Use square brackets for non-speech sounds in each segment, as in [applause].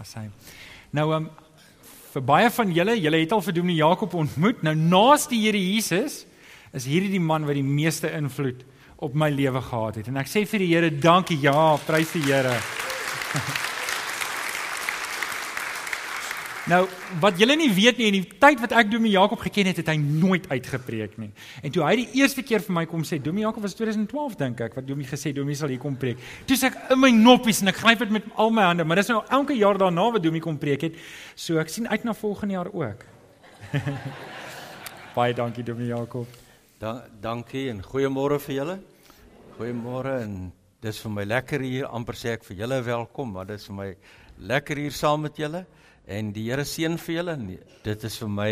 as hy. Nou um, vir baie van julle, julle het al vir Dominee Jakob ontmoet. Nou naas die Here Jesus is hierdie die man wat die meeste invloed op my lewe gehad het. En ek sê vir die Here, dankie. Ja, prys die Here. [laughs] Nou, wat julle nie weet nie, in die tyd wat ek Domie Jakob geken het, het hy nooit uitgepreek nie. En toe hy die eerste keer vir my kom sê, Domie Jakob was 2012 dink ek, wat Domie gesê Domie sal hier kom preek. Toe sê ek in my noppies en ek gryp dit met al my hande, maar dis nou elke jaar daarna wat Domie kom preek het. So ek sien uit na volgende jaar ook. [laughs] Baie dankie Domie Jakob. Dan dankie en goeiemôre vir julle. Goeiemôre en dis vir my lekker hier amper sê ek vir julle welkom, maar dis vir my lekker hier saam met julle en die Here seën vir julle. Dit is vir my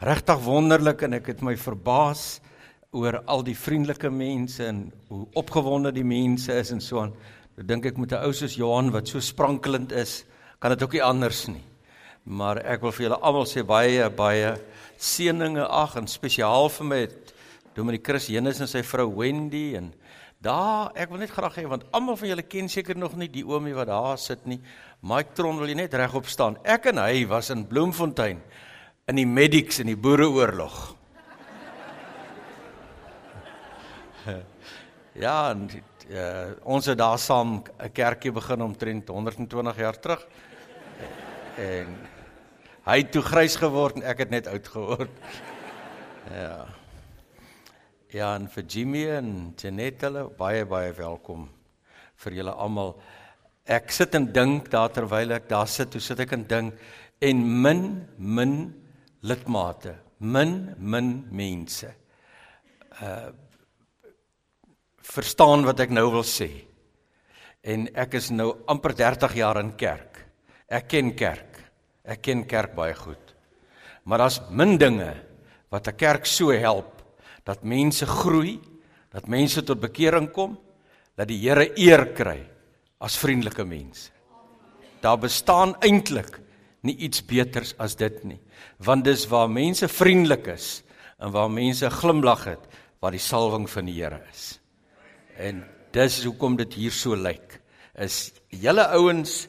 regtig wonderlik en ek het my verbaas oor al die vriendelike mense en hoe opgewonde die mense is en so aan. Ek dink ek moet 'n ou soos Johan wat so sprankelend is, kan dit ook nie anders nie. Maar ek wil vir julle almal sê baie baie seëninge ag en spesiaal vir my Dominee Chris Jenus en sy vrou Wendy en daar ek wil net graag hê want almal van julle ken seker nog nie die oomie wat daar sit nie. Mike Tron wil jy net regop staan. Ek en hy was in Bloemfontein in die medics in die boereoorlog. [laughs] ja, en, uh, ons het daar saam 'n kerkie begin omtrent 120 jaar terug. En hy het toe grys geword en ek het net oud geword. [laughs] ja. Ja, en vir Jimmy en Janette, hulle baie baie welkom vir julle almal ek sit en dink daar terwyl ek daar sit, hoe sit ek en dink en min min lidmate, min min mense. Uh verstaan wat ek nou wil sê. En ek is nou amper 30 jaar in kerk. Ek ken kerk. Ek ken kerk baie goed. Maar daar's min dinge wat 'n kerk so help dat mense groei, dat mense tot bekering kom, dat die Here eer kry as vriendelike mense. Daar bestaan eintlik nie iets beters as dit nie, want dis waar mense vriendelik is en waar mense glimlag het, waar die salwing van die Here is. En dis hoekom dit hier so lyk. Is julle ouens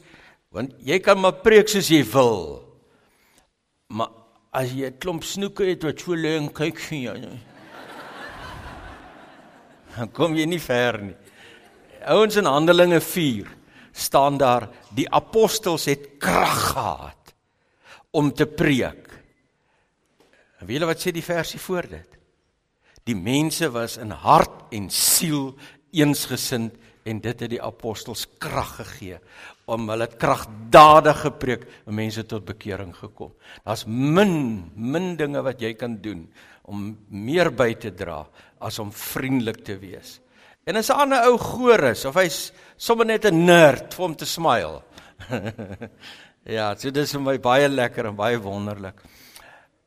want jy kan maar preek soos jy wil. Maar as jy 'n klomp snoeke het wat so en kyk vir [laughs] jou. Dan [laughs] kom jy nie ver nie. Ouens in Handelinge 4 staan daar die apostels het krag gehad om te preek. En weet julle wat sê die versie voor dit? Die mense was in hart en siel eensgesind en dit het die apostels krag gegee om hulle kragdadig gepreek en mense tot bekering gekom. Daar's min min dinge wat jy kan doen om meer by te dra as om vriendelik te wees. En as 'n ander ou goor is of hy's sommer net 'n nerd vir hom te smile. [laughs] ja, so dis vir my baie lekker en baie wonderlik.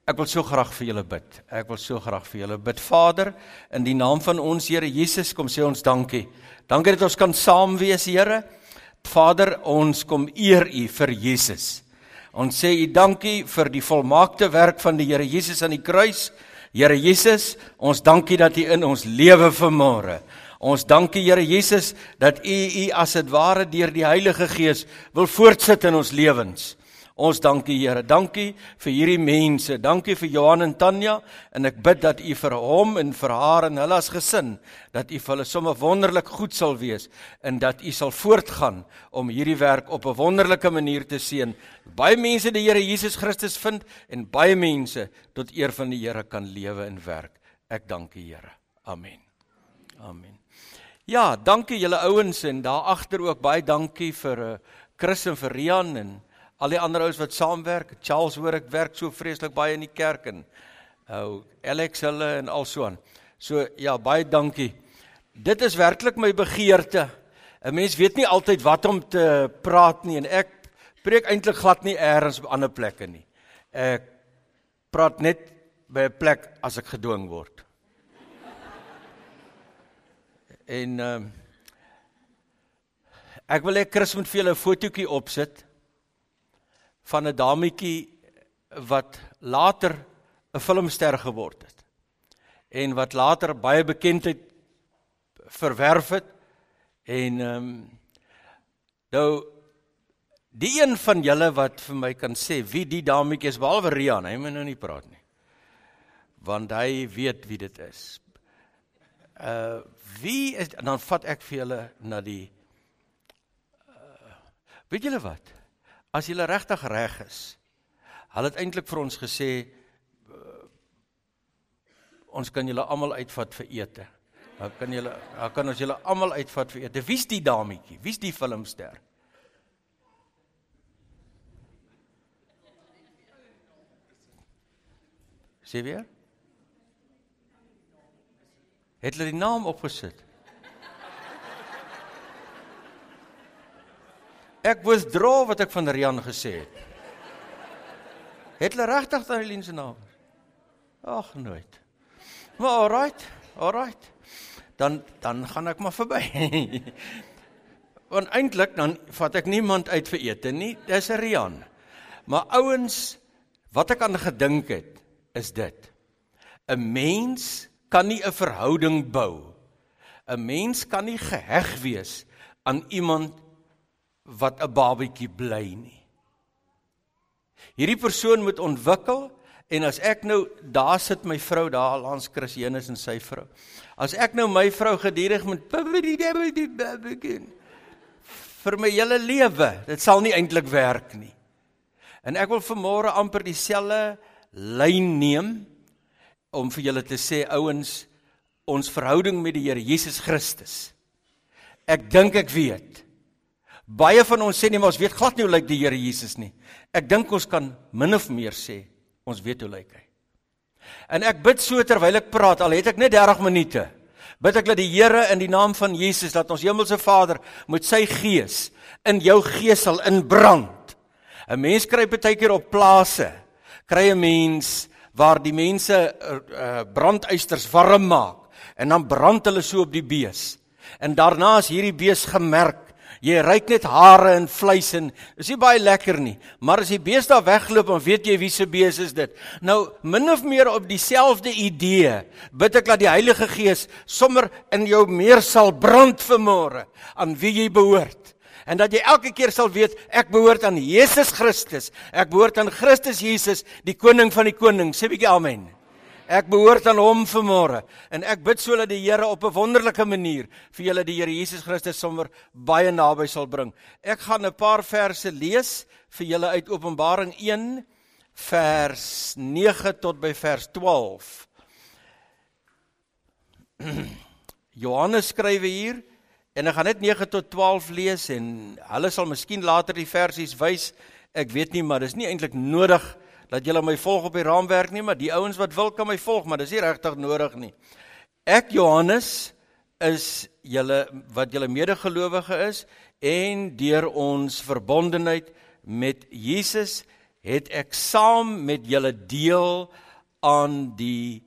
Ek wil so graag vir julle bid. Ek wil so graag vir julle bid. Vader, in die naam van ons Here Jesus kom sê ons dankie. Dankie dat ons kan saam wees, Here. Vader, ons kom eer U vir Jesus. Ons sê U dankie vir die volmaakte werk van die Here Jesus aan die kruis. Here Jesus, ons dankie dat U in ons lewe vanmôre Ons dankie Here Jesus dat U U as dit ware deur die Heilige Gees wil voortsit in ons lewens. Ons dankie Here. Dankie vir hierdie mense. Dankie vir Johan en Tanya en ek bid dat U vir hom en vir haar en hulle as gesin dat U vir hulle sommer wonderlik goed sal wees en dat U sal voortgaan om hierdie werk op 'n wonderlike manier te seën. Baie mense die Here Jesus Christus vind en baie mense tot eer van die Here kan lewe en werk. Ek dank U Here. Amen. Amen. Ja, dankie julle ouens en daar agter ook baie dankie vir uh, Chris en vir Rian en al die ander ouens wat saamwerk. Charles hoor ek werk so vreeslik baie in die kerk en ou uh, Alex hulle en alsoan. So ja, baie dankie. Dit is werklik my begeerte. 'n Mens weet nie altyd wat om te praat nie en ek preek eintlik glad nie eers op ander plekke nie. Ek praat net by 'n plek as ek gedwing word. En ehm uh, ek wil hê Chris moet vir julle 'n fotootjie opsit van 'n dametjie wat later 'n filmster geword het. En wat later baie bekendheid verwerf het en ehm um, nou Die een van julle wat vir my kan sê wie die dametjie is behalwe Rian, hy moet nou nie praat nie. Want hy weet wie dit is. Uh wie is dan vat ek vir julle na die uh, weet julle wat? As julle regtig reg is. Hulle het eintlik vir ons gesê uh, ons kan julle almal uitvat vir ete. Dan kan julle dan kan ons julle almal uitvat vir ete. Wie's die dametjie? Wie's die filmster? Sê weer? Het hulle die naam opgesit? Ek withdraw wat ek van Rian gesê het. Het hulle regtig dan Eileen se naam? Ag nooit. Maar alright, alright. Dan dan gaan ek maar verby. [laughs] Want eintlik dan vat ek niemand uit vir ete nie. Dis Rian. Maar ouens, wat ek aan gedink het, is dit. 'n Mens kan nie 'n verhouding bou. 'n Mens kan nie geheg wees aan iemand wat 'n babatjie bly nie. Hierdie persoon moet ontwikkel en as ek nou daar sit my vrou daar langs Chris Jenus en sy vrou. As ek nou my vrou gedurig met vir my hele lewe, dit sal nie eintlik werk nie. En ek wil vanmôre amper dieselfde lyn neem om vir julle te sê ouens ons verhouding met die Here Jesus Christus. Ek dink ek weet. Baie van ons sê nie maar ons weet glad nie hoe lyk die Here Jesus nie. Ek dink ons kan min of meer sê ons weet hoe lyk hy. En ek bid so terwyl ek praat al het ek net 30 minute. Bid ek dat die Here in die naam van Jesus dat ons hemelse Vader met sy gees in jou gees sal inbrand. 'n Mens kry baie keer op plase kry 'n mens waar die mense uh, brandeysters warm maak en dan brand hulle so op die bees. En daarna is hierdie bees gemerk. Jy ruik net hare en vleis en is nie baie lekker nie. Maar as die bees daar wegloop, dan weet jy wie se bees is dit. Nou min of meer op dieselfde idee bid ek dat die Heilige Gees sommer in jou meer sal brand vanmôre aan wie jy behoort en dat jy elke keer sal weet ek behoort aan Jesus Christus. Ek behoort aan Christus Jesus, die koning van die konings. Sê bietjie amen. Ek behoort aan hom vanmôre en ek bid sodat die Here op 'n wonderlike manier vir julle die Here Jesus Christus sommer baie naby sal bring. Ek gaan 'n paar verse lees vir julle uit Openbaring 1 vers 9 tot by vers 12. [clears throat] Johannes skryf hier En ek gaan net 9 tot 12 lees en hulle sal miskien later die versies wys. Ek weet nie, maar dis nie eintlik nodig dat julle my volg op die raamwerk nie, maar die ouens wat wil kan my volg, maar dis nie regtig nodig nie. Ek Johannes is julle wat julle medegelowige is en deur ons verbondenheid met Jesus het ek saam met julle deel aan die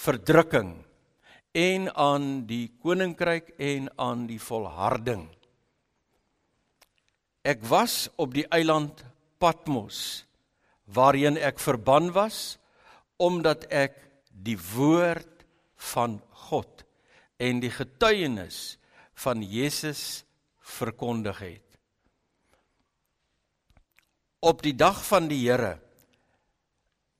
verdrukking en aan die koninkryk en aan die volharding. Ek was op die eiland Patmos waarheen ek verban was omdat ek die woord van God en die getuienis van Jesus verkondig het. Op die dag van die Here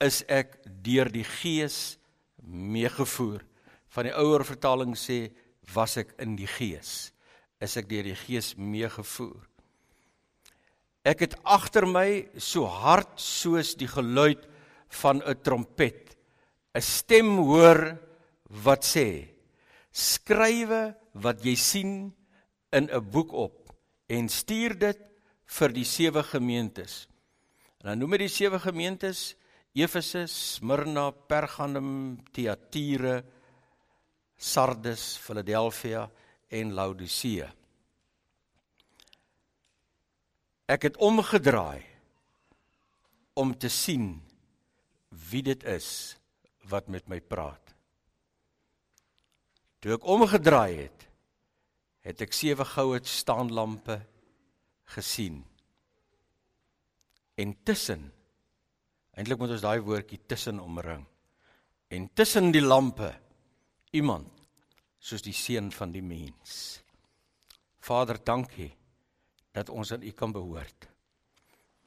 is ek deur die Gees meegevoer van die ouer vertaling sê was ek in die gees is ek deur die gees meegevoer ek het agter my so hard soos die geluid van 'n trompet 'n stem hoor wat sê skrywe wat jy sien in 'n boek op en stuur dit vir die sewe gemeentes en dan noem hy die sewe gemeentes Efese, Smyrna, Pergamum, Thyatira, Sardes, Philadelphia en Laodicea. Ek het omgedraai om te sien wie dit is wat met my praat. Toe ek omgedraai het, het ek sewe goue staanlampe gesien. En tussen eintlik moet ons daai woordjie tussen omring. En tussen die lampe iemand soos die seun van die mens. Vader, dankie dat ons aan U kan behoort.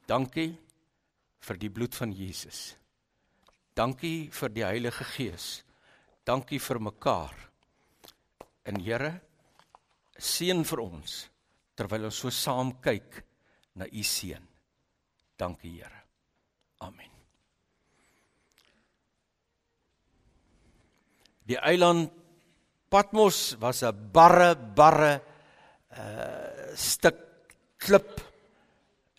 Dankie vir die bloed van Jesus. Dankie vir die Heilige Gees. Dankie vir mekaar. En Here, seën vir ons terwyl ons so saam kyk na U seun. Dankie Here. Amen. Die eiland Patmos was 'n barre barre uh stuk klip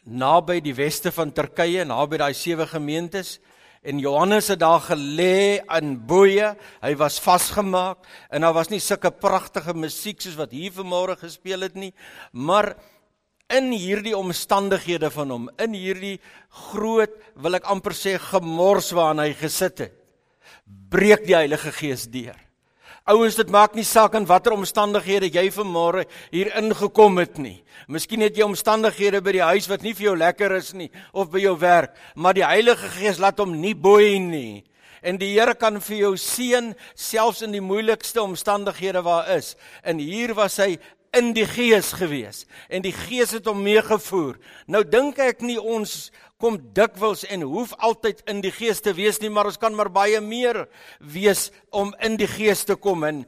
naby die weste van Turkye, naby daai sewe gemeentes. En Johannes het daar gelê in boeye. Hy was vasgemaak en daar was nie sulke pragtige musiek soos wat hier vanmôre gespeel het nie, maar in hierdie omstandighede van hom, in hierdie groot, wil ek amper sê gemors waarin hy gesit het, breek die Heilige Gees deur. Ouens, dit maak nie saak in watter omstandighede jy vanmôre hier ingekom het nie. Miskien het jy omstandighede by die huis wat nie vir jou lekker is nie of by jou werk, maar die Heilige Gees laat hom nie boei nie. En die Here kan vir jou seën selfs in die moeilikste omstandighede waar is. En hier was hy in die gees gewees en die gees het hom meegevoer. Nou dink ek nie ons kom dikwels en hoef altyd in die gees te wees nie, maar ons kan maar baie meer wees om in die gees te kom en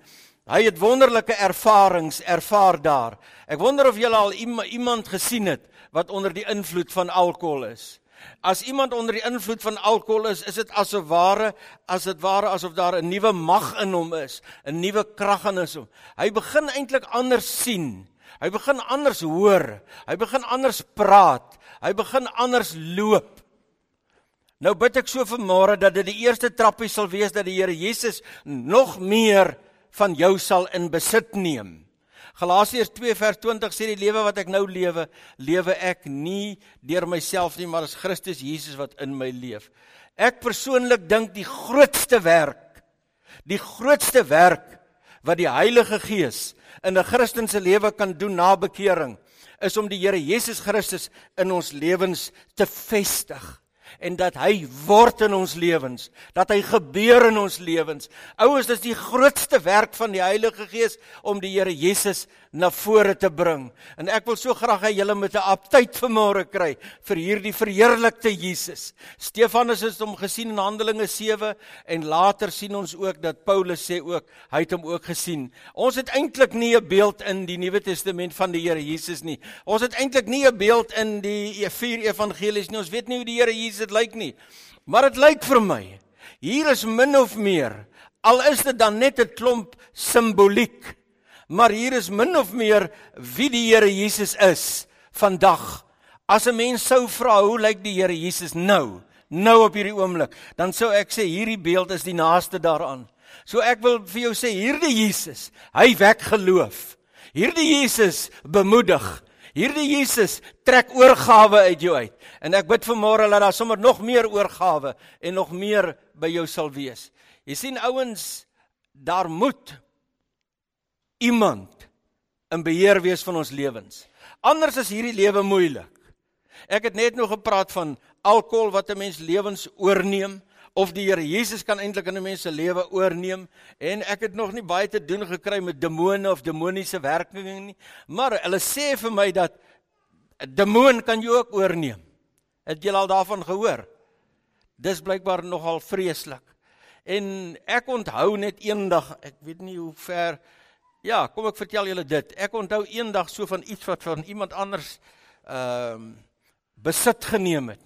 hy het wonderlike ervarings ervaar daar. Ek wonder of julle al iemand gesien het wat onder die invloed van alkohol is. As iemand onder die invloed van alkohol is, is dit asof ware as dit ware asof daar 'n nuwe mag in hom is, 'n nuwe krag in hom. Hy begin eintlik anders sien. Hy begin anders hoor. Hy begin anders praat. Hy begin anders loop. Nou bid ek so vir môre dat dit die eerste trappie sal wees dat die Here Jesus nog meer van jou sal in besit neem. Galasiërs 2 vers 20 sê die lewe wat ek nou lewe, lewe ek nie deur myself nie, maar as Christus Jesus wat in my leef. Ek persoonlik dink die grootste werk, die grootste werk wat die Heilige Gees in 'n Christen se lewe kan doen na bekering, is om die Here Jesus Christus in ons lewens te vestig en dat hy word in ons lewens, dat hy gebeur in ons lewens. Ouers, dis die grootste werk van die Heilige Gees om die Here Jesus na vore te bring. En ek wil so graag hê julle moet 'n aptyd vanmôre kry vir hierdie verheerlikte Jesus. Stefanus het hom gesien in Handelinge 7 en later sien ons ook dat Paulus sê ook hy het hom ook gesien. Ons het eintlik nie 'n beeld in die Nuwe Testament van die Here Jesus nie. Ons het eintlik nie 'n beeld in die vier evangelies nie. Ons weet nie hoe die Here Jesus dit lyk nie. Maar dit lyk vir my hier is min of meer al is dit dan net 'n klomp simboliek Maar hier is min of meer wie die Here Jesus is vandag. As 'n mens sou vra hoe lyk die Here Jesus nou, nou op hierdie oomblik, dan sou ek sê hierdie beeld is die naaste daaraan. So ek wil vir jou sê hierdie Jesus, hy wek geloof. Hierdie Jesus bemoedig. Hierdie Jesus trek oorgawe uit jou uit. En ek bid vanmôre dat daar sommer nog meer oorgawe en nog meer by jou sal wees. Jy sien ouens, daar moet iemand in beheer wees van ons lewens. Anders is hierdie lewe moeilik. Ek het net nog gepraat van alkohol wat 'n mens lewens oorneem of die Here Jesus kan eintlik in 'n mens se lewe oorneem en ek het nog nie baie te doen gekry met demone of demoniese werkinge nie, maar hulle sê vir my dat 'n demoon kan jou ook oorneem. Het jy al daarvan gehoor? Dis blykbaar nogal vreeslik. En ek onthou net eendag, ek weet nie hoe ver Ja, kom ek vertel julle dit. Ek onthou eendag so van iets wat van iemand anders ehm uh, besit geneem het.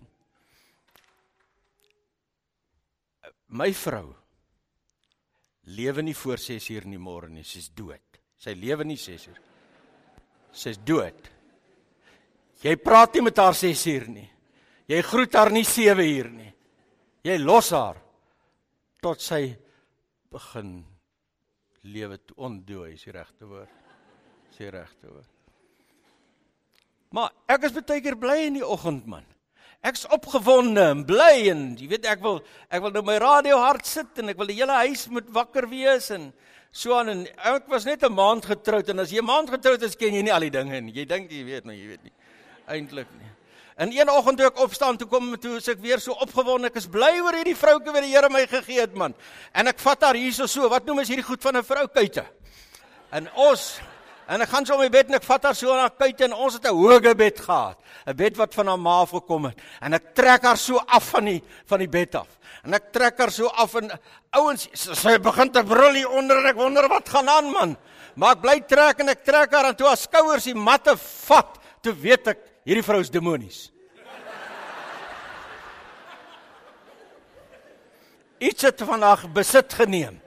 My vrou lewe nie voor 6 uur in die môre nie, sy's dood. Sy lewe nie 6 uur. Sy's dood. Jy praat nie met haar 6 uur nie. Jy groet haar nie 7 uur nie. Jy los haar tot sy begin lewe ondooi is die regte woord. Is die regte woord. Maar ek is baie keer bly in die oggend man. Ek's opgewonde en bly en jy weet ek wil ek wil nou my radio hard sit en ek wil die hele huis moet wakker wees en so aan en ek was net 'n maand getroud en as jy 'n maand getroud is ken jy nie al die dinge nie. Jy dink jy weet nou jy weet nie. Eintlik nie. En een oggend toe ek opstaan toe kom toe ek weer so opgewonde ek is bly oor hierdie vrouke wat die Here my gegee het man. En ek vat haar hierso so, wat noem is hierdie goed van 'n vrou kuite? En ons En ek gaan so op my bed en ek vat haar so na kuit en ons het 'n hoë bed gehad. 'n Bed wat van haar ma af gekom het. En ek trek haar so af van die van die bed af. En ek trek haar so af en ouens sy begin te brul hier onder en ek wonder wat gaan aan man. Maar ek bly trek en ek trek haar en toe haar skouers die matte vat, toe weet ek hierdie vrou is demonies. Iets het vandag besit geneem.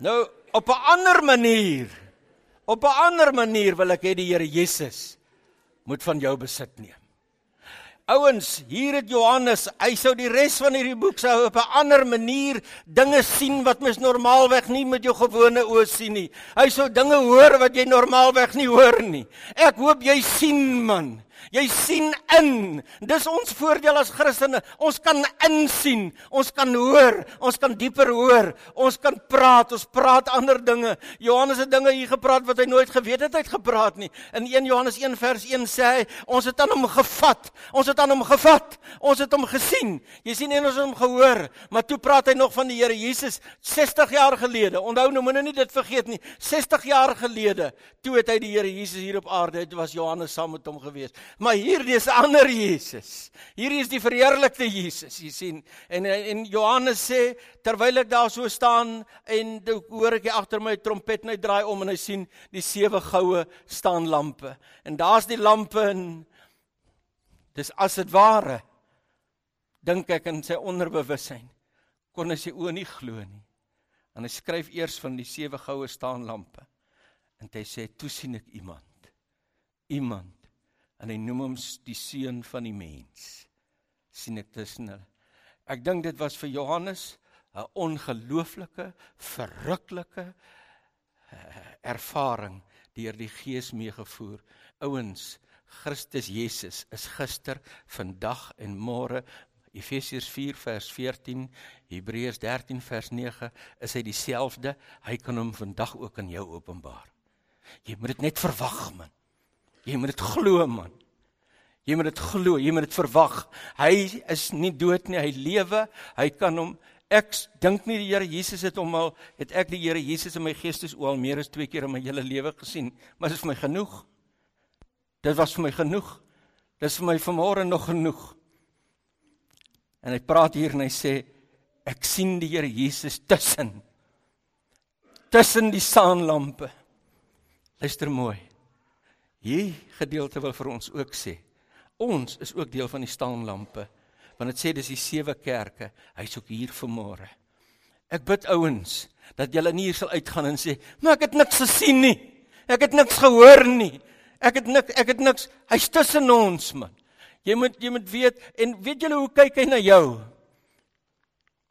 Nou op 'n ander manier. Op 'n ander manier wil ek hê die Here Jesus moet van jou besit neem. Ouens, hier het Johannes, hy sou die res van hierdie boek sou op 'n ander manier dinge sien wat mens normaalweg nie met jou gewone oë sien nie. Hy sou dinge hoor wat jy normaalweg nie hoor nie. Ek hoop jy sien man. Jy sien in. Dis ons voordeel as Christene. Ons kan insien. Ons kan hoor. Ons kan dieper hoor. Ons kan praat. Ons praat ander dinge. Johannes het dinge hier gepraat wat hy nooit geweet het hy het gepraat nie. In 1 Johannes 1 vers 1 sê hy, ons het aan hom gevat. Ons het aan hom gevat. Ons het hom gesien. Jy sien en ons het hom gehoor. Maar toe praat hy nog van die Here Jesus 60 jaar gelede. Onthou nou moenie nie dit vergeet nie. 60 jaar gelede toe het hy die Here Jesus hier op aarde. Dit was Johannes saam met hom gewees. Maar hierdie is 'n ander Jesus. Hierdie is die verheerlikte Jesus, jy sien. En en Johannes sê terwyl ek daar so staan en hoor ek agter my trompet net draai om en hy sien die sewe goue staan lampe. En daar's die lampe en dis as dit ware dink ek in sy onderbewussyn kon hy sy oë nie glo nie. En hy skryf eers van die sewe goue staan lampe. En hy sê toe sien ek iemand. Iemand en hy noem hom die seun van die mens. sien ek tussen hulle. Ek dink dit was vir Johannes 'n ongelooflike, verruklike uh, ervaring deur die Gees meegevoer. Ouens, Christus Jesus is gister, vandag en môre. Efesiërs 4 vers 14, Hebreërs 13 vers 9, is hy dieselfde. Hy kan hom vandag ook aan jou openbaar. Jy moet dit net verwag man. Jy moet dit glo man. Jy moet dit glo, jy moet dit verwag. Hy is nie dood nie, hy lewe. Hy kan hom ek dink nie die Here Jesus het hom al het ek die Here Jesus in my geestes oal meer as twee keer in my hele lewe gesien, maar dit is vir my genoeg. Dit was vir my genoeg. Dit is vir my vanmôre nog genoeg. En hy praat hier en hy sê ek sien die Here Jesus tussen tussen die saanlampe. Luister mooi. Hier gedeelte wil vir ons ook sê. Ons is ook deel van die staanlampe. Want dit sê dis die sewe kerke. Hy's ook hier vanmôre. Ek bid ouens dat julle nie hier sal uitgaan en sê, "Maar ek het niks gesien nie. Ek het niks gehoor nie. Ek het niks ek het niks. Hy's tussen ons, man." Jy moet jy moet weet en weet julle hoe kyk hy na jou?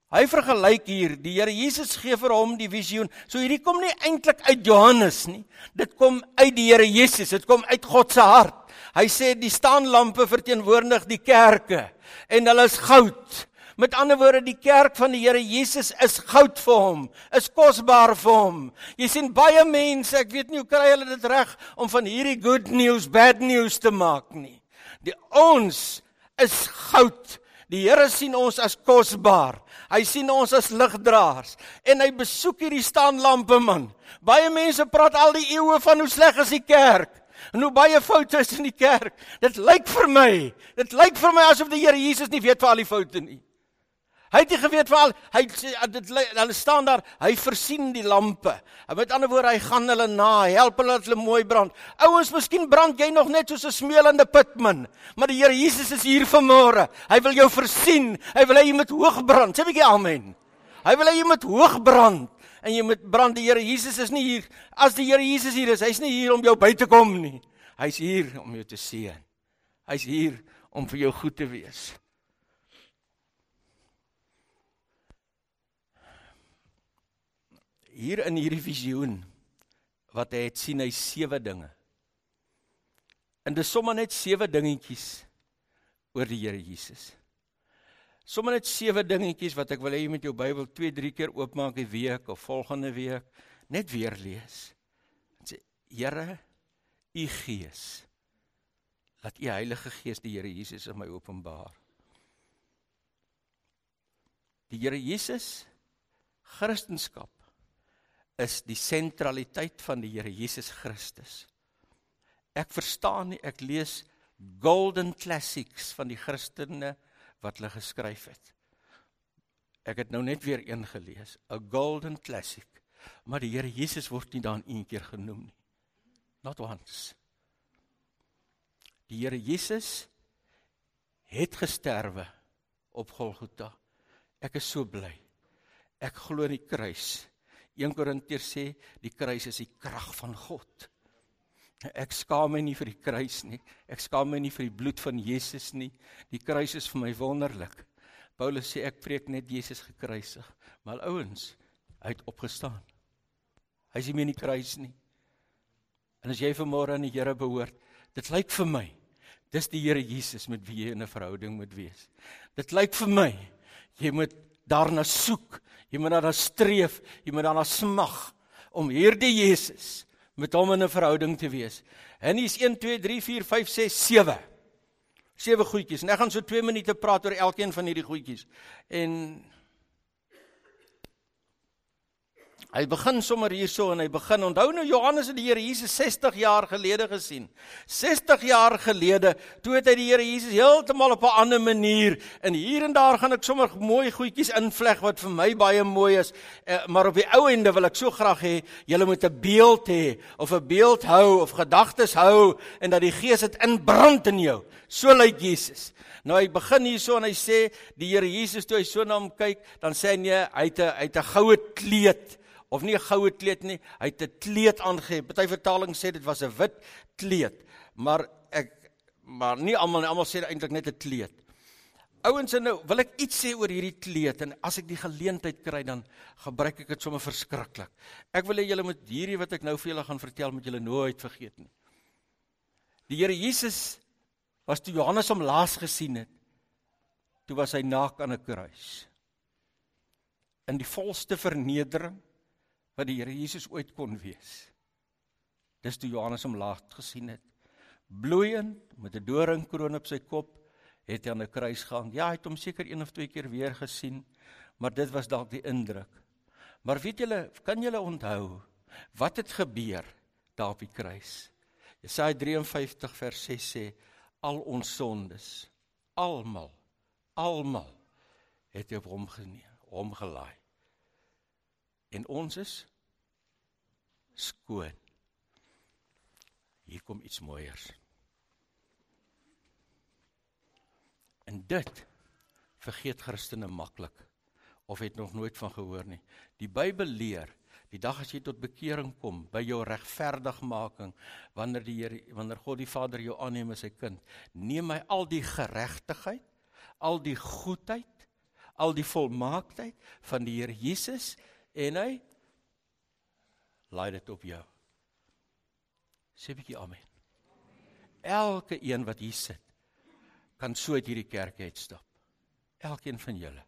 Hy vergelyk hier, die Here Jesus gee vir hom die visioen. So hierdie kom nie eintlik uit Johannes nie. Dit kom uit die Here Jesus. Dit kom uit God se hart. Hy sê die staanlampe verteenwoordig die kerke en hulle is goud. Met ander woorde, die kerk van die Here Jesus is goud vir hom, is kosbaar vir hom. Jy sien baie mense, ek weet nie hoe kry hulle dit reg om van hierdie good news bad news te maak nie. Die ons is goud. Die Here sien ons as kosbaar. Hy sien ons as ligdraers en hy besoek hierdie staanlampe man. Baie mense praat al die eeue van hoe sleg is die kerk en hoe baie foute is in die kerk. Dit lyk vir my, dit lyk vir my asof die Here Jesus nie weet van al die foute nie. Hy het nie geweet vir al hy ah, dit hulle staan daar, hy versien die lampe. Met ander woorde, hy gaan hulle na, help hulle dat hulle mooi brand. Ouens, miskien brand jy nog net soos 'n smeulende pitmin, maar die Here Jesus is hier vanmôre. Hy wil jou versien. Hy wil hê jy moet hoog brand. Sê 'n bietjie amen. Hy wil hê jy moet hoog brand en jy moet brand. Die Here Jesus is nie hier as die Here Jesus hier is. Hy's nie hier om jou by te kom nie. Hy's hier om jou te seën. Hy's hier om vir jou goed te wees. Hier in hierdie visioen wat hy het sien hy sewe dinge. En dis sommer net sewe dingetjies oor die Here Jesus. Sommige net sewe dingetjies wat ek wil hê jy met jou Bybel 2, 3 keer oopmaak 'n week of volgende week net weer lees. En sê Here, u Gees laat u Heilige Gees die Here Jesus in my openbaar. Die Here Jesus Christendom is die sentraliteit van die Here Jesus Christus. Ek verstaan nie, ek lees golden classics van die Christene wat hulle geskryf het. Ek het nou net weer een gelees, 'n golden classic. Maar die Here Jesus word nie daan een keer genoem nie. Not once. Die Here Jesus het gesterwe op Golgotha. Ek is so bly. Ek glo in die kruis. 1 Korintiërs sê die kruis is die krag van God. Ek skaam my nie vir die kruis nie. Ek skaam my nie vir die bloed van Jesus nie. Die kruis is vir my wonderlik. Paulus sê ek preek net Jesus gekruisig. Maar ouens, hy het opgestaan. Hy is nie meer in die kruis nie. En as jy vanmôre aan die Here behoort, dit lyk vir my dis die Here Jesus met wie jy 'n verhouding moet wees. Dit lyk vir my jy moet daarna soek, jy moet daarna streef, jy moet daarna smag om hierdie Jesus met hom in 'n verhouding te wees. En hier's 1 2 3 4 5 6 7. Sewe goedjies. En ek gaan so 2 minute praat oor elkeen van hierdie goedjies. En Hy begin sommer hierso en hy begin onthou nou Johannes het die Here Jesus 60 jaar gelede gesien. 60 jaar gelede toe het hy die Here Jesus heeltemal op 'n ander manier en hier en daar gaan ek sommer mooi goedjies invleg wat vir my baie mooi is. Eh, maar op die ou ende wil ek so graag hê julle moet 'n beeld hê of 'n beeld hou of gedagtes hou en dat die Gees dit inbrand in jou. So lyk Jesus. Nou hy begin hierso en hy sê die Here Jesus toe hy so na hom kyk, dan sê hy nee, hy het 'n hy het 'n goue kleed of nie 'n goue kleed nie, hy het 'n kleed aangehê. Party vertaling sê dit was 'n wit kleed, maar ek maar nie almal almal sê eintlik net 'n kleed. Ouens en nou wil ek iets sê oor hierdie kleed en as ek die geleentheid kry dan gebruik ek dit sommer verskriklik. Ek wil hê julle moet hierdie wat ek nou vir julle gaan vertel met julle nooit vergeet nie. Die Here Jesus was toe Johannes hom laas gesien het. Toe was hy naak aan 'n kruis. In die volste vernedering wat die Here Jesus ooit kon wees. Dis toe Johannes hom laat gesien het. Bloeiend met 'n doringkroon op sy kop het hy aan 'n kruis gehang. Ja, hy het hom seker een of twee keer weer gesien, maar dit was dalk die indruk. Maar weet julle, kan julle onthou wat het gebeur daar op die kruis? Jesaja 53 vers 6 sê al ons sondes, almal, almal het hy op hom geneem, hom gelaai. En ons is skoon. Hier kom iets mooiers. En dit vergeet Christene maklik of het nog nooit van gehoor nie. Die Bybel leer die dag as jy tot bekering kom by jou regverdigmaking wanneer die Here wanneer God die Vader jou aanneem as sy kind, neem hy al die geregtigheid, al die goedheid, al die volmaaktheid van die Here Jesus en hy laai dit op jou. Sê 'n bietjie amen. Elke een wat hier sit kan so uit hierdie kerk uitstap. Elkeen van julle.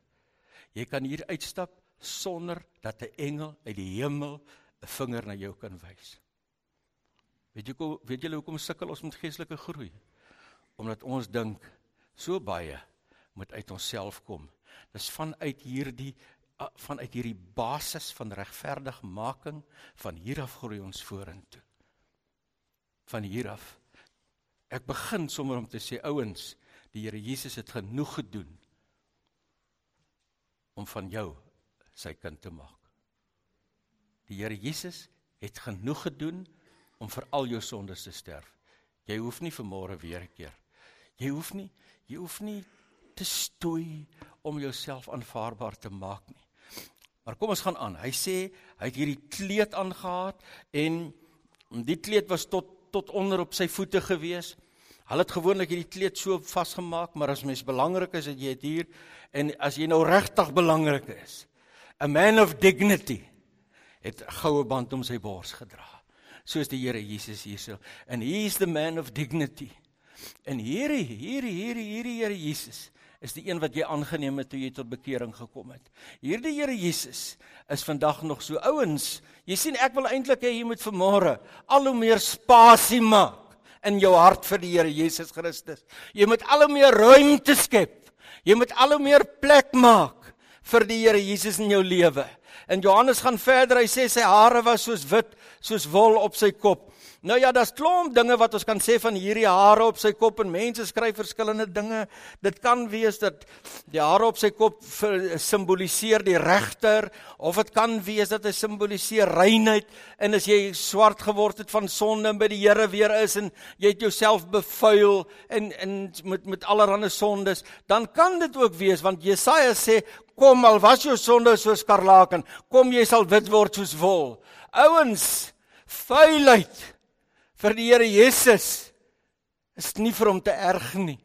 Jy kan hier uitstap sonder dat 'n engel uit die hemel 'n vinger na jou kan wys. Weet jy hoe weet julle hoekom sukkel ons met geestelike groei? Omdat ons dink so baie moet uit onsself kom. Dis vanuit hierdie vanuit hierdie basis van regverdigmaking van hier af groei ons vorentoe. Van hier af. Ek begin sommer om te sê ouens, die Here Jesus het genoeg gedoen om van jou sy kind te maak. Die Here Jesus het genoeg gedoen om vir al jou sondes te sterf. Jy hoef nie vanmôre weer 'n keer. Jy hoef nie, jy hoef nie te stoei om jouself aanvaarbaar te maak nie. Maar kom ons gaan aan. Hy sê hy het hierdie kleed aangetree en die kleed was tot tot onder op sy voete gewees. Hulle het gewoonlik hierdie kleed so vasgemaak, maar as mens belangrik is, het jy dit hier en as jy nou regtig belangrik is, a man of dignity het goue band om sy bors gedra. Soos die Here Jesus hierso. And he is the man of dignity. En hierdie hierdie hierdie hierdie Here Jesus is die een wat jy aangeneem het toe jy tot bekering gekom het. Hierdie Here Jesus is vandag nog so ouens. Jy sien ek wil eintlik hê jy moet vanmôre al hoe meer spasie maak in jou hart vir die Here Jesus Christus. Jy moet al hoe meer ruimte skep. Jy moet al hoe meer plek maak vir die Here Jesus in jou lewe. En Johannes gaan verder. Hy sê sy hare was soos wit, soos wol op sy kop. Nou ja, daar's klomp dinge wat ons kan sê van hierdie hare op sy kop en mense skryf verskillende dinge. Dit kan wees dat die hare op sy kop simboliseer die regter of dit kan wees dat hy simboliseer reinheid en as jy swart geword het van sonde en by die Here weer is en jy het jouself bevuil en en met met allerlei sondes, dan kan dit ook wees want Jesaja sê kom al was jou sonde soos skarlaken, kom jy sal wit word soos wol. Ouens, vuilheid vir die Here Jesus is nie vir hom te erg nie.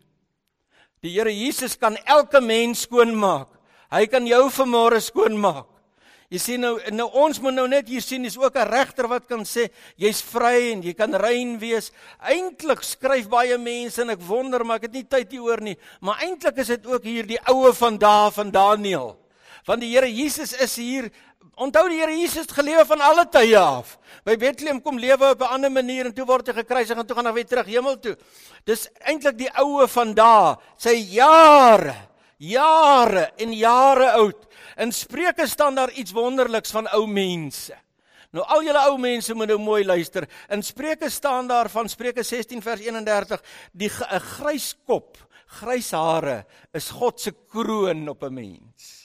Die Here Jesus kan elke mens skoonmaak. Hy kan jou vanmôre skoonmaak. Jy sien nou nou ons moet nou net hier sien is ook 'n regter wat kan sê jy's vry en jy kan rein wees. Eintlik skryf baie mense en ek wonder maar ek het nie tyd hieroor nie, maar eintlik is dit ook hier die oue van dae van Daniël. Want die Here Jesus is hier Onthou die Here Jesus het gelewe van alle tye af. By Bethlehem kom lewe op 'n ander manier en toe word hy gekruisig en toe gaan hy weer terug hemel toe. Dis eintlik die oue van daai, sy jare, jare en jare oud. In Spreuke staan daar iets wonderliks van ou mense. Nou al julle ou mense moet nou mooi luister. In Spreuke staan daar van Spreuke 16 vers 31 die 'n grys kop, grys hare is God se kroon op 'n mens.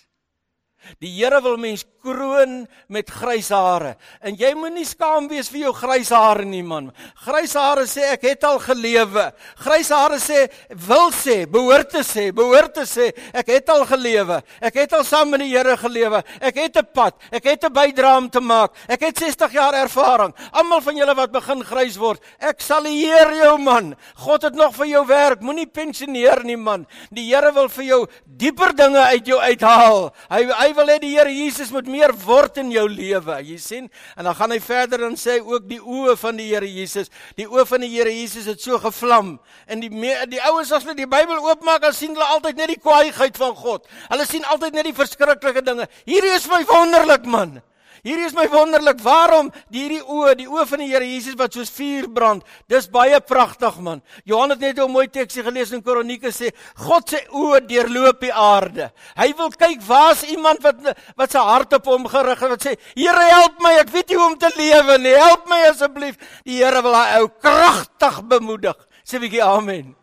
Die Here wil mens kroon met grys hare. En jy moenie skaam wees vir jou grys hare nie man. Grys hare sê ek het al gelewe. Grys hare sê wil sê, behoort te sê, behoort te sê ek het al gelewe. Ek het al saam met die Here gelewe. Ek het 'n pad. Ek het 'n bydrae om te maak. Ek het 60 jaar ervaring. Almal van julle wat begin grys word, ek sal eer jou man. God het nog vir jou werk. Moenie pensioneer nie man. Die Here wil vir jou dieper dinge uit jou uithaal. Hy hy wil hê die Here Jesus moet meer word in jou lewe. Jy sien? En dan gaan hy verder en sê ook die oë van die Here Jesus. Die oë van die Here Jesus het so gevlam. En die die ouens as hulle die Bybel oopmaak, dan sien hulle altyd net die kwaaiheid van God. Hulle sien altyd net die verskriklike dinge. Hierdie is my wonderlik man. Hierdie is my wonderlik. Waarom hierdie oë, die oë van die Here Jesus wat soos vuur brand. Dis baie pragtig man. Johan het net 'n mooi teksie gelees in Kronieke sê God se oë deurloop die aarde. Hy wil kyk waar's iemand wat wat sy hart op hom gerig het wat sê Here help my, ek weet nie hoe om te lewe nie. Help my asseblief. Die Here wil hy ou kragtig bemoedig. Sê 'n bietjie amen.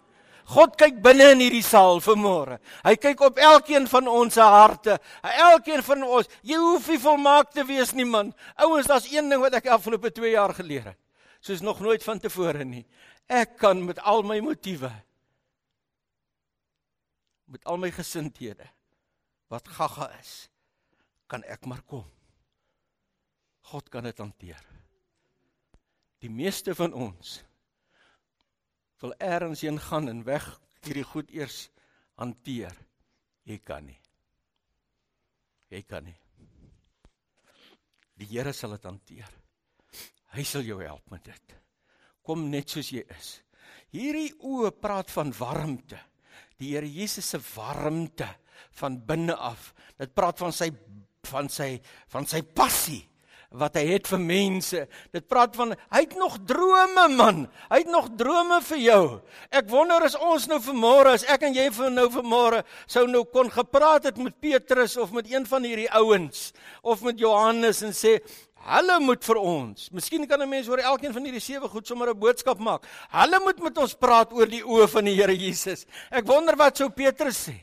God kyk binne in hierdie saal vanmôre. Hy kyk op elkeen van ons se harte. Elkeen van ons. Jy hoef nie volmaak te wees nie man. Ouens, daar's een ding wat ek afgelope 2 jaar geleer het. Soos nog nooit van tevore nie. Ek kan met al my motiewe met al my gesindhede wat gaga is, kan ek maar kom. God kan dit hanteer. Die meeste van ons wil eers heen gaan en weg hierdie goed eers hanteer. Jy kan nie. Jy kan nie. Die Here sal dit hanteer. Hy sal jou help met dit. Kom net soos jy is. Hierdie oë praat van warmte. Die Here Jesus se warmte van binne af. Dit praat van sy van sy van sy passie wat hy het vir mense. Dit praat van hy het nog drome man. Hy het nog drome vir jou. Ek wonder as ons nou vanmôre as ek en jy vir nou vanmôre sou nou kon gepraat het met Petrus of met een van hierdie ouens of met Johannes en sê Hulle moet vir ons. Miskien kan 'n mens oor elkeen van hierdie sewe goed sommer 'n boodskap maak. Hulle moet met ons praat oor die oë van die Here Jesus. Ek wonder wat sou Petrus sê.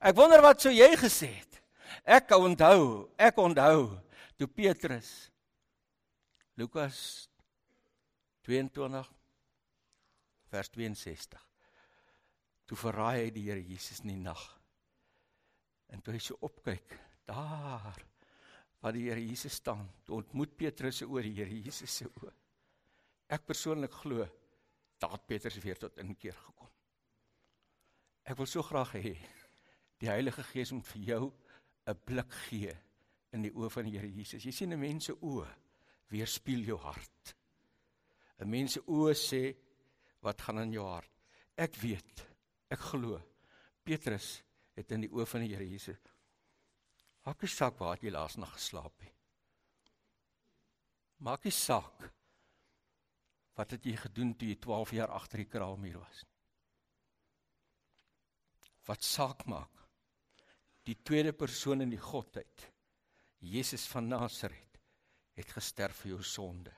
Ek wonder wat sou jy gesê het. Ek onthou, ek onthou toe Petrus Lukas 22 vers 62 toe verraai hy die Here Jesus in die nag. En toe hy so opkyk daar waar die Here Jesus staan toe ontmoet Petrus se oor die Here Jesus se oë. Ek persoonlik glo dat Petrus weer tot inkeer gekom. Ek wil so graag hê die Heilige Gees moet vir jou 'n blik gee in die oë van die Here Jesus. Jy sien 'n mens se oë weerspieël jou hart. 'n Mens se oë sê wat gaan in jou hart. Ek weet, ek glo. Petrus het in die oë van die Here Jesus. Maak nie saak waar jy laas nag geslaap het. Maak nie saak wat het jy gedoen toe jy 12 jaar agter die kraalmuur was. Wat saak maak die tweede persoon in die godheid, Jesus van Nasaret, het gesterf vir jou sonde.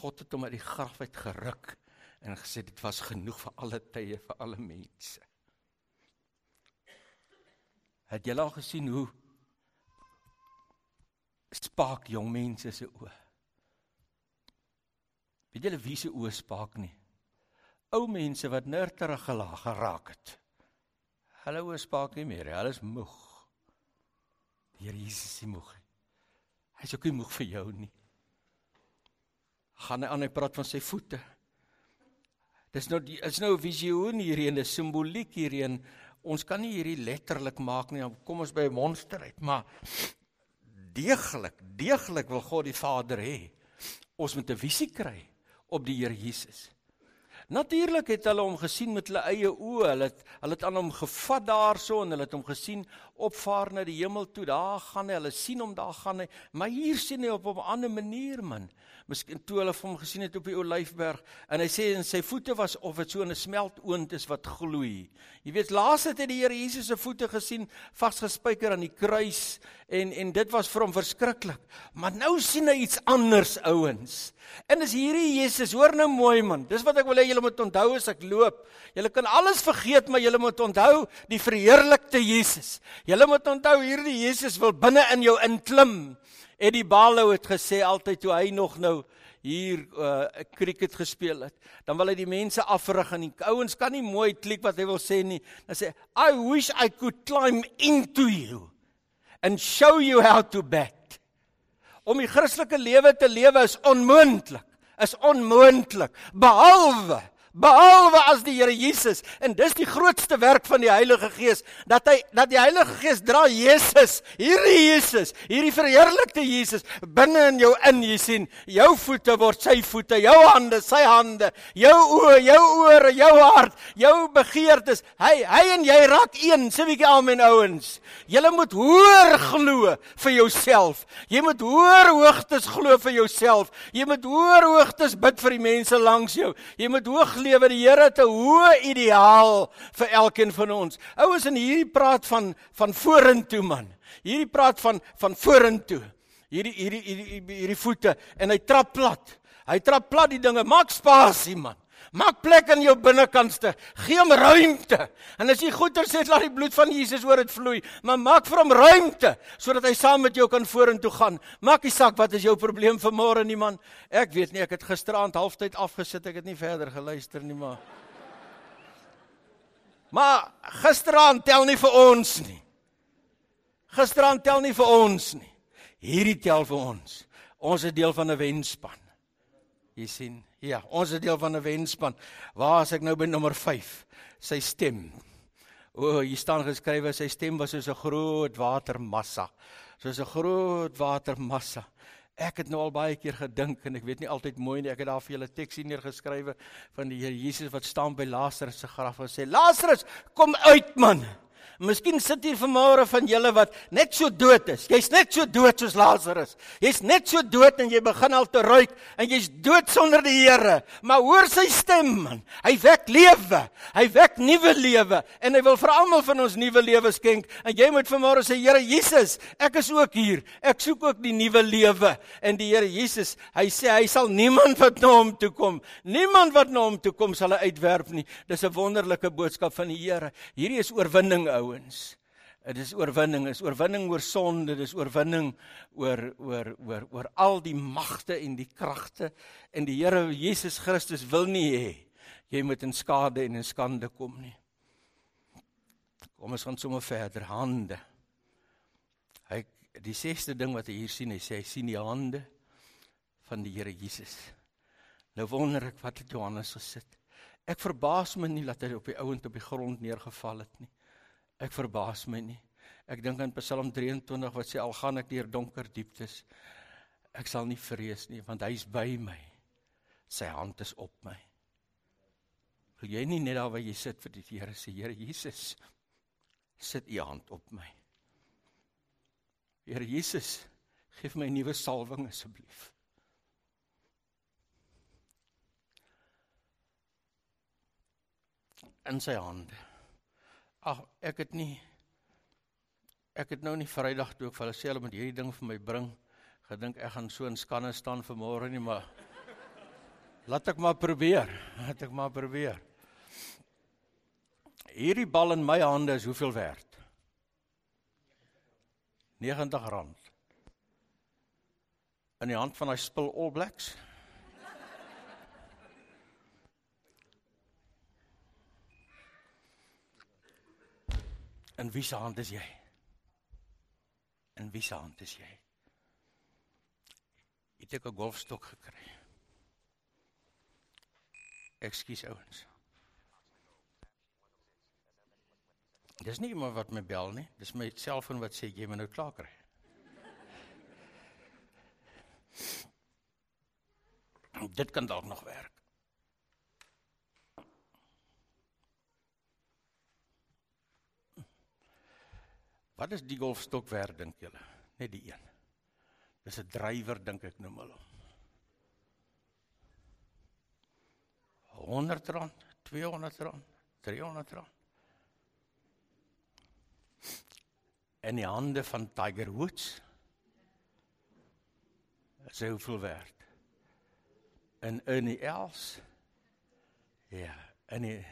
God het hom uit die graf uit geruk en gesê dit was genoeg vir alle tye vir alle mense. Het jy al gesien hoe spaak jong mense se oë? Weet julle wie se oë spaak nie? Ou mense wat nurterig gelaag geraak het. Hulle oë spaak nie meer, hulle is moeg. Die Here Jesus is moeg. Hy is ook nie moeg vir jou nie. Gaan hy aan hy praat van sy voete. Dis nou die is nou 'n visioen hierheen, 'n simboliek hierheen. Ons kan nie hierdie letterlik maak nie. Kom ons by 'n monster uit, maar deeglik, deeglik wil God die Vader hê. Ons moet 'n visie kry op die Here Jesus. Natuurlik het hulle hom gesien met hulle eie oë. Hulle het hulle het aan hom gevat daarso en hulle het hom gesien opvaar na die hemel toe. Daar gaan hy. Hulle sien hom daar gaan hy. Maar hier sien hy op 'n ander manier man. Miskien toe hulle hom gesien het op die Olyfberg en hy sê en sy voete was of dit so 'n smeltoond is wat gloei. Jy weet laas het hy die Here Jesus se voete gesien vasgespijker aan die kruis en en dit was vir hom verskriklik. Maar nou sien hy iets anders ouens. En is hierdie Jesus, hoor nou mooi man. Dis wat ek wil hê julle moet onthou as ek loop. Julle kan alles vergeet, maar julle moet onthou die verheerlikte Jesus. Julle moet onthou hierdie Jesus wil binne in jou inklim. Eddie Balou het gesê altyd toe hy nog nou hier uh, cricket gespeel het, dan wil hy die mense afrig en die ouens kan nie mooi klik wat hy wil sê nie. Dan sê I wish I could climb into you and show you how to bat. Om die Christelike lewe te lewe is onmoontlik. Is onmoontlik behalwe behalwe as die Here Jesus. En dis die grootste werk van die Heilige Gees dat hy dat die Heilige Gees dra Jesus hierdie Jesus hierdie verheerlikte Jesus binne in jou in jy sien. Jou voete word sy voete jou hande sy hande jou oë jou ore jou hart jou begeertes. Hy hy en jy raak een sê bietjie amen ouens. Jy moet hoor glo vir jouself. Jy moet hoor hoogtes glo vir jouself. Jy moet hoor hoogtes bid vir die mense langs jou. Jy moet hoog lewe die Here te hoë ideaal vir elkeen van ons. Ouers in hierdie praat van van vorentoe man. Hierdie praat van van vorentoe. Hierdie hierdie hierdie hierdie voete en hy trap plat. Hy trap plat die dinge. Maak spasie man. Maak plek in jou binnekantste. Gee hom ruimte. En as jy goeie sê laat die bloed van Jesus oor dit vloei, maar maak vir hom ruimte sodat hy saam met jou kan vorentoe gaan. Maak nie saak wat is jou probleem vanmôre nie man. Ek weet nie, ek het gisteraand halftyd afgesit. Ek het nie verder geluister nie, maar Maar gisteraand tel nie vir ons nie. Gisteraand tel nie vir ons nie. Hierdie tel vir ons. Ons is deel van 'n wenspan. Jy sien, Ja, ons is deel van 'n wenspan. Waar as ek nou by nommer 5? Sy stem. O, oh, hier staan geskrywe sy stem was soos 'n groot watermassa. Soos 'n groot watermassa. Ek het nou al baie keer gedink en ek weet nie altyd mooi nie. Ek het daar vir julle teksie neergeskrywe van die Here Jesus wat staan by Lazarus se graf en sê: "Lazarus, kom uit man." Miskien sit hier vanmôre van julle wat net so dood is. Jy's net so dood soos Lazarus. Jy's net so dood en jy begin al te ruik en jy's dood sonder die Here. Maar hoor sy stem man. Hy wek lewe. Hy wek nuwe lewe en hy wil vir almal van ons nuwe lewe skenk. En jy moet vanmôre sê Here Jesus, ek is ook hier. Ek soek ook die nuwe lewe. En die Here Jesus, hy sê hy sal niemand wat na hom toe kom, niemand wat na hom toe kom sal hy uitwerp nie. Dis 'n wonderlike boodskap van die Here. Hierdie is oorwinning ouens. Dit is oorwinning, is oorwinning oor sonde, dis oorwinning oor oor oor oor al die magte en die kragte en die Here Jesus Christus wil nie hê jy moet in skade en in skande kom nie. Kom ons gaan sommer verder hande. Hy die sesde ding wat hy hier sien, hy sê hy sien die hande van die Here Jesus. Nou wonder ek wat het Johannes gesit. Ek verbaas my nie dat hy op die ouend op die grond neergeval het nie. Ek verbaas my nie. Ek dink aan Psalm 23 wat sê al gaan ek deur donker dieptes, ek sal nie vrees nie want hy is by my. Sy hand is op my. Wil jy nie net daar waar jy sit vir die Here sê Here Jesus sit u hand op my. Here Jesus, gee my 'n nuwe salwing asseblief. In sy hande. Ag, ek het nie Ek het nou nie Vrydag toe ek vir hulle sê hulle moet hierdie ding vir my bring, gedink ek gaan so in skanne staan vir môre nie, maar laat ek maar probeer. Laat ek maar probeer. Hierdie bal in my hande is hoeveel werd? R90. In die hand van daai spul All Blacks. In wie se hand is jy? In wie se hand is jy? Het ek 'n golfstok gekry? Ekskuus ouens. Dis nie iemand wat my bel nie. Dis my selfoon wat sê jy moet nou klaar kry. Dit kan dalk nog werk. Wat is die golfstok werd dink julle? Net die een. Dis 'n drywer dink ek noem hulle. R100, R200, R300. In die hande van Tiger Woods. Is hy hoeveel werd? En Ernie Els? Ja, en die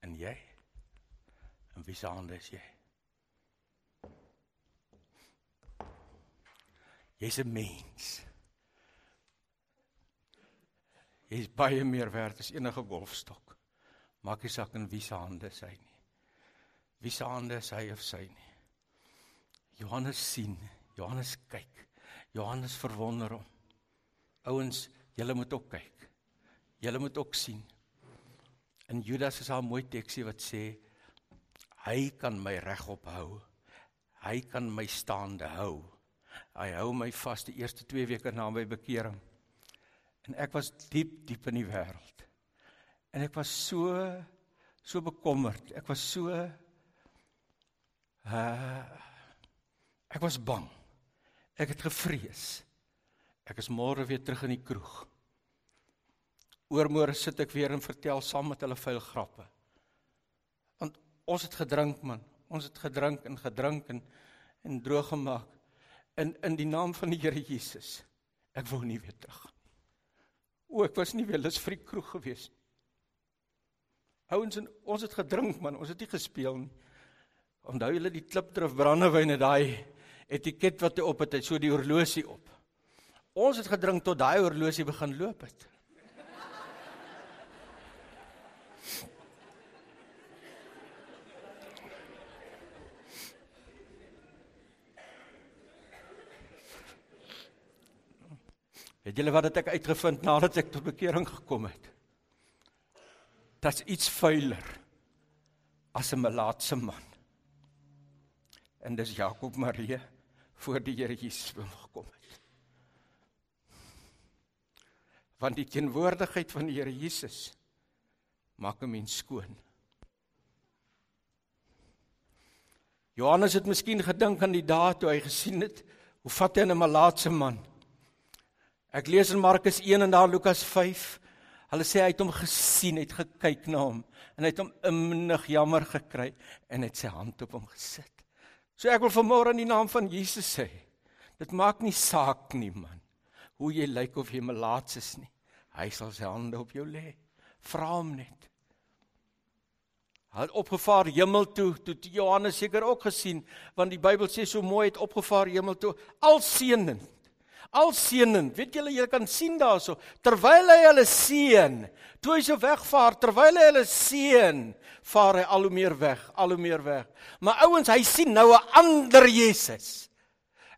En jy? In wie se hande is jy? Jy's 'n mens. Jy's baie meer werd as enige golfstok. Maak nie saak in wie se hande is hy nie. Wie se hande is hy of sy nie. Johannes sien, Johannes kyk. Johannes verwonder hom. Ouens, julle moet ook kyk. Julle moet ook sien. In Judas is daar 'n mooi teksie wat sê Hy kan my regop hou. Hy kan my staande hou. Hy hou my vas die eerste 2 weke na my bekering. En ek was diep diep in die wêreld. En ek was so so bekommerd. Ek was so uh ek was bang. Ek het gevrees. Ek is môre weer terug in die kroeg. Oormôre sit ek weer en vertel saam met hulle vuil grappe. Ons het gedrink man. Ons het gedrink en gedrink en en droog gemaak in in die naam van die Here Jesus. Ek wou nie weer terug nie. O, ek was nie weer lus vir die kroeg gewees nie. Ouens, ons het gedrink man, ons het nie gespeel nie. Onthou julle die klipdrif brandewyn en daai etiket wat hy op het, hy so die horlosie op. Ons het gedrink tot daai horlosie begin loop het. Het julle wat ek uitgevind nadat ek tot bekering gekom het? Dit's iets vuiler as 'n melaatse man. En dis Jakob Marie voor die Here Jesus gekom het. Want die teenwoordigheid van die Here Jesus maak 'n mens skoon. Johannes het miskien gedink aan die dae toe hy gesien het hoe vat hy 'n melaatse man Ek lees in Markus 1 en daar Lukas 5. Hulle sê hy het hom gesien, het gekyk na hom en hy het hom innig jammer gekry en het sy hand op hom gesit. So ek wil vanmôre in die naam van Jesus sê, dit maak nie saak nie man, hoe jy lyk of jy melaats is nie. Hy sal sy hande op jou lê. Vra hom net. Hy het opgevaar hemel toe, toe Johannes seker ook gesien, want die Bybel sê so mooi het opgevaar hemel toe, al seënend al seënend. Weet julle, julle kan sien daarso terwyl hy hulle seën, toe hy so wegvaar, terwyl hy hulle seën, vaar hy al hoe meer weg, al hoe meer weg. Maar ouens, hy sien nou 'n ander Jesus.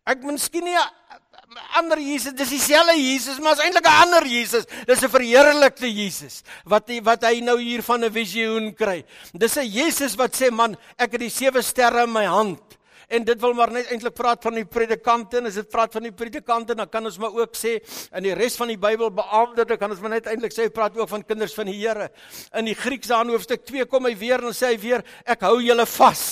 Ek miskien nie 'n ander Jesus, dis dieselfde Jesus, maar is eintlik 'n ander Jesus. Dis 'n verheerlikte Jesus wat hy, wat hy nou hier van 'n visioen kry. Dis 'n Jesus wat sê man, ek het die sewe sterre in my hand. En dit wil maar net eintlik praat van die predikante en as dit praat van die predikante dan kan ons maar ook sê in die res van die Bybel beamoede dan kan ons maar net eintlik sê praat ook van kinders van die Here. In die Grieks daar in hoofstuk 2 kom hy weer en sê hy weer ek hou julle vas.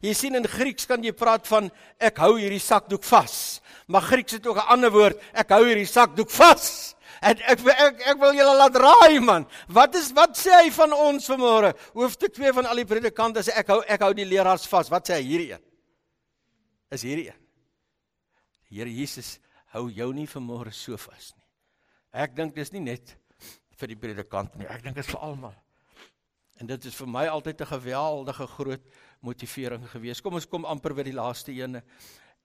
Jy sien in Grieks kan jy praat van ek hou hierdie sakdoek vas. Maar Grieks het ook 'n ander woord, ek hou hierdie sakdoek vas. Ek ek ek, ek wil julle laat raai man. Wat is wat sê hy van ons vanmôre? Hoofstuk 2 van al die predikante sê ek hou ek hou die leraars vas. Wat sê hy hierdie een? Is hierdie een. Die Here Jesus hou jou nie vanmôre so vas nie. Ek dink dis nie net vir die predikant nie. Ek dink dit is vir almal. En dit is vir my altyd 'n geweldige groot motivering gewees. Kom ons kom amper by die laaste ene.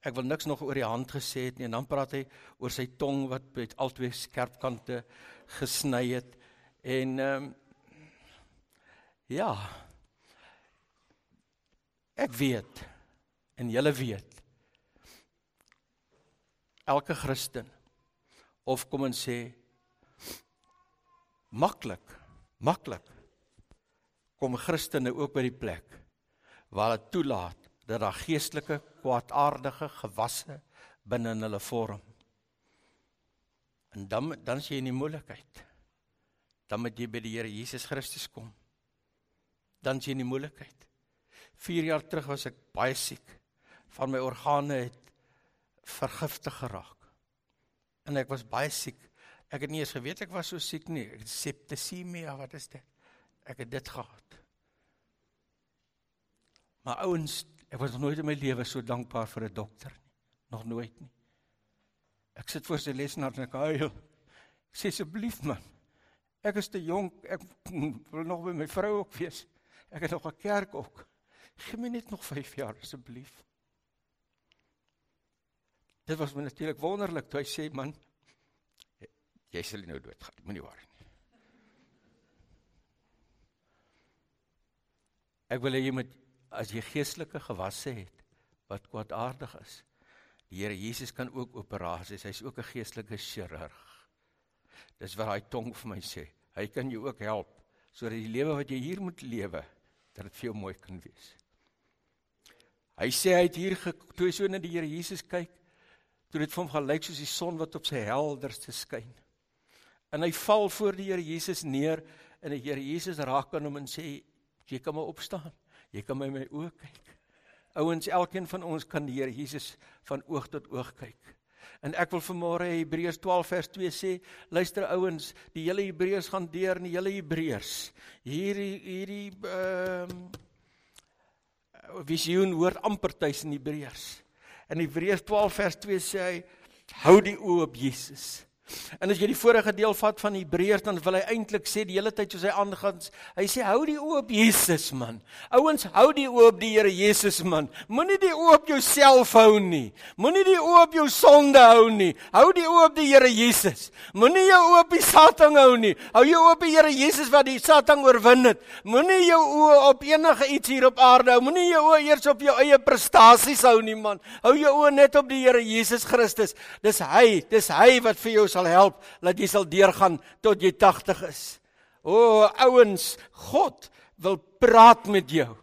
Ek wil niks nog oor die hand gesê het nie en dan praat hy oor sy tong wat met albei skerp kante gesny het. En ehm um, ja. Ek weet en julle weet. Elke Christen of kom ons sê maklik, maklik kom Christene ook by die plek waar hulle toelaat dat daar geestelike kwaadaardige gewasse binne in hulle vorm. En dan dan sien jy in die moeilikheid. Dan moet jy by die Here Jesus Christus kom. Dan sien jy in die moeilikheid. 4 jaar terug was ek baie siek. Van my organe het vergiftig geraak. En ek was baie siek. Ek het nie eens geweet ek was so siek nie. Septisemia, wat is dit? Ek het dit gehad. Maar ouens, ek was nog nooit in my lewe so dankbaar vir 'n dokter nie. Nog nooit nie. Ek sit voor sy lesenaar en ek huil. Ek sê asseblief man. Ek is te jonk. Ek wil nog by my vrou ook wees. Ek het nog 'n kerk ook. Gee my net nog 5 jaar asseblief. Dit was my natuurlik wonderlik toe hy sê man jy sal nou doodgaan. Moenie worry nie. Ek wil jy moet as jy geestelike gewasse het wat kwaadaardig is. Die Here Jesus kan ook operasies. Hy's ook 'n geestelike chirurg. Dis wat daai tong vir my sê. Hy kan jou ook help sodat die lewe wat jy hier moet lewe, dat vir jou mooi kan wees. Hy sê hy het hier toe hy so na die Here Jesus kyk, toe dit vir hom gelyk soos die son wat op sy helderste skyn. En hy val voor die Here Jesus neer en die Here Jesus raak aan hom en sê jy kan maar opstaan. Jy kan my my oë kyk. Ouens, elkeen van ons kan die Here Jesus van oog tot oog kyk. En ek wil vanmôre Hebreërs 12 vers 2 sê, luister ouens, die hele Hebreërs gaan deur in die hele Hebreërs. Hierdie hierdie ehm uh, visioen hoort amper tuis in Hebreërs. In Hebreërs 12 vers 2 sê hy hou die oë op Jesus. En as jy die vorige deel vat van Hebreërs dan wil hy eintlik sê die hele tyd soos hy aangaan, hy sê hou die oë op Jesus man. Ouens, hou die oë op die Here Jesus man. Moenie die oë op jouself hou nie. Moenie die oë op jou sonde hou nie. Hou die oë op die Here Jesus. Moenie jou oë op die Satan hou nie. Hou jou oë op die Here Jesus wat die Satan oorwin het. Moenie jou oë op enige iets hier op aarde hou. Moenie jou oë eers op jou eie prestasies hou nie man. Hou jou oë net op die Here Jesus Christus. Dis hy, dis hy wat vir jou sal help dat jy sal deurgaan tot jy 80 is. O ouens, God wil praat met jou.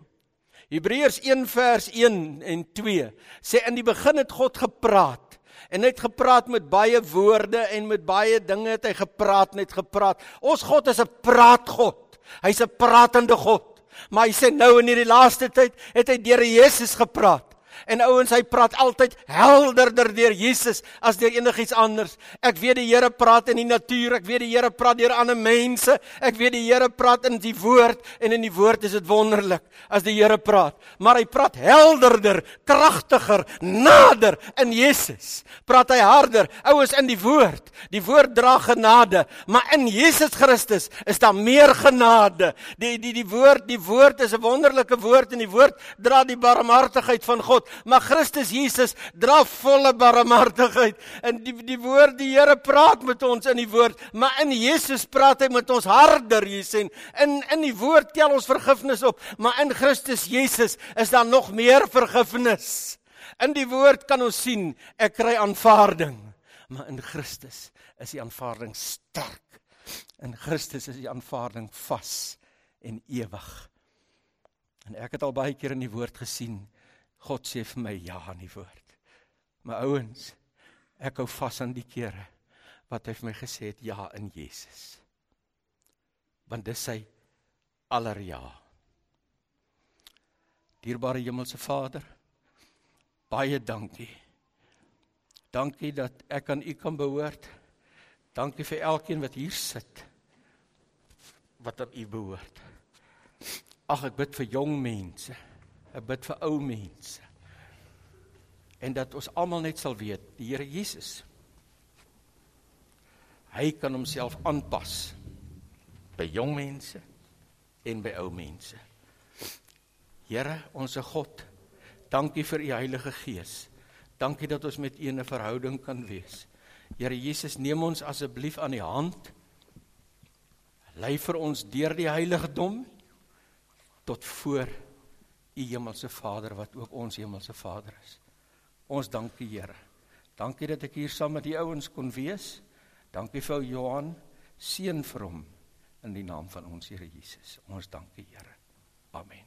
Hebreërs 1 vers 1 en 2 sê in die begin het God gepraat en hy het gepraat met baie woorde en met baie dinge het hy gepraat net gepraat. Ons God is 'n praatgod. Hy's 'n pratende God. Maar hy sê nou in hierdie laaste tyd het hy deur Jesus gepraat. En ouens, hy praat altyd helderder deur Jesus as deur enigiets anders. Ek weet die Here praat in die natuur, ek weet die Here praat deur ander mense, ek weet die Here praat in die woord en in die woord is dit wonderlik as die Here praat. Maar hy praat helderder, kragtiger, nader in Jesus. Praat hy harder. Ouens in die woord. Die woord dra genade, maar in Jesus Christus is daar meer genade. Die die die woord, die woord is 'n wonderlike woord en die woord dra die barmhartigheid van God maar Christus Jesus dra volle barmhartigheid. In die die woord die Here praat met ons in die woord, maar in Jesus praat hy met ons harder, jy sien. In in die woord tel ons vergifnis op, maar in Christus Jesus is daar nog meer vergifnis. In die woord kan ons sien ek kry aanvaarding, maar in Christus is die aanvaarding sterk. In Christus is die aanvaarding vas en ewig. En ek het al baie keer in die woord gesien God sê vir my ja aan die woord. My ouens, ek hou vas aan die kere wat hy vir my gesê het ja in Jesus. Want dis sy aller ja. Dierbare Hemelse Vader, baie dankie. Dankie dat ek aan U kan behoort. Dankie vir elkeen wat hier sit wat aan U behoort. Ag ek bid vir jong mense. Ek bid vir ou mense. En dat ons almal net sal weet, die Here Jesus hy kan homself aanpas by jong mense en by ou mense. Here, onsse God, dankie vir u Heilige Gees. Dankie dat ons met u 'n verhouding kan wees. Here Jesus, neem ons asseblief aan die hand. Lei vir ons deur die heiligdom tot voor u hemelse Vader wat ook ons hemelse Vader is. Ons dankie Here. Dankie dat ek hier saam met die ouens kon wees. Dankie vir Johan, seën vir hom in die naam van ons Here Jesus. Ons dankie Here. Amen.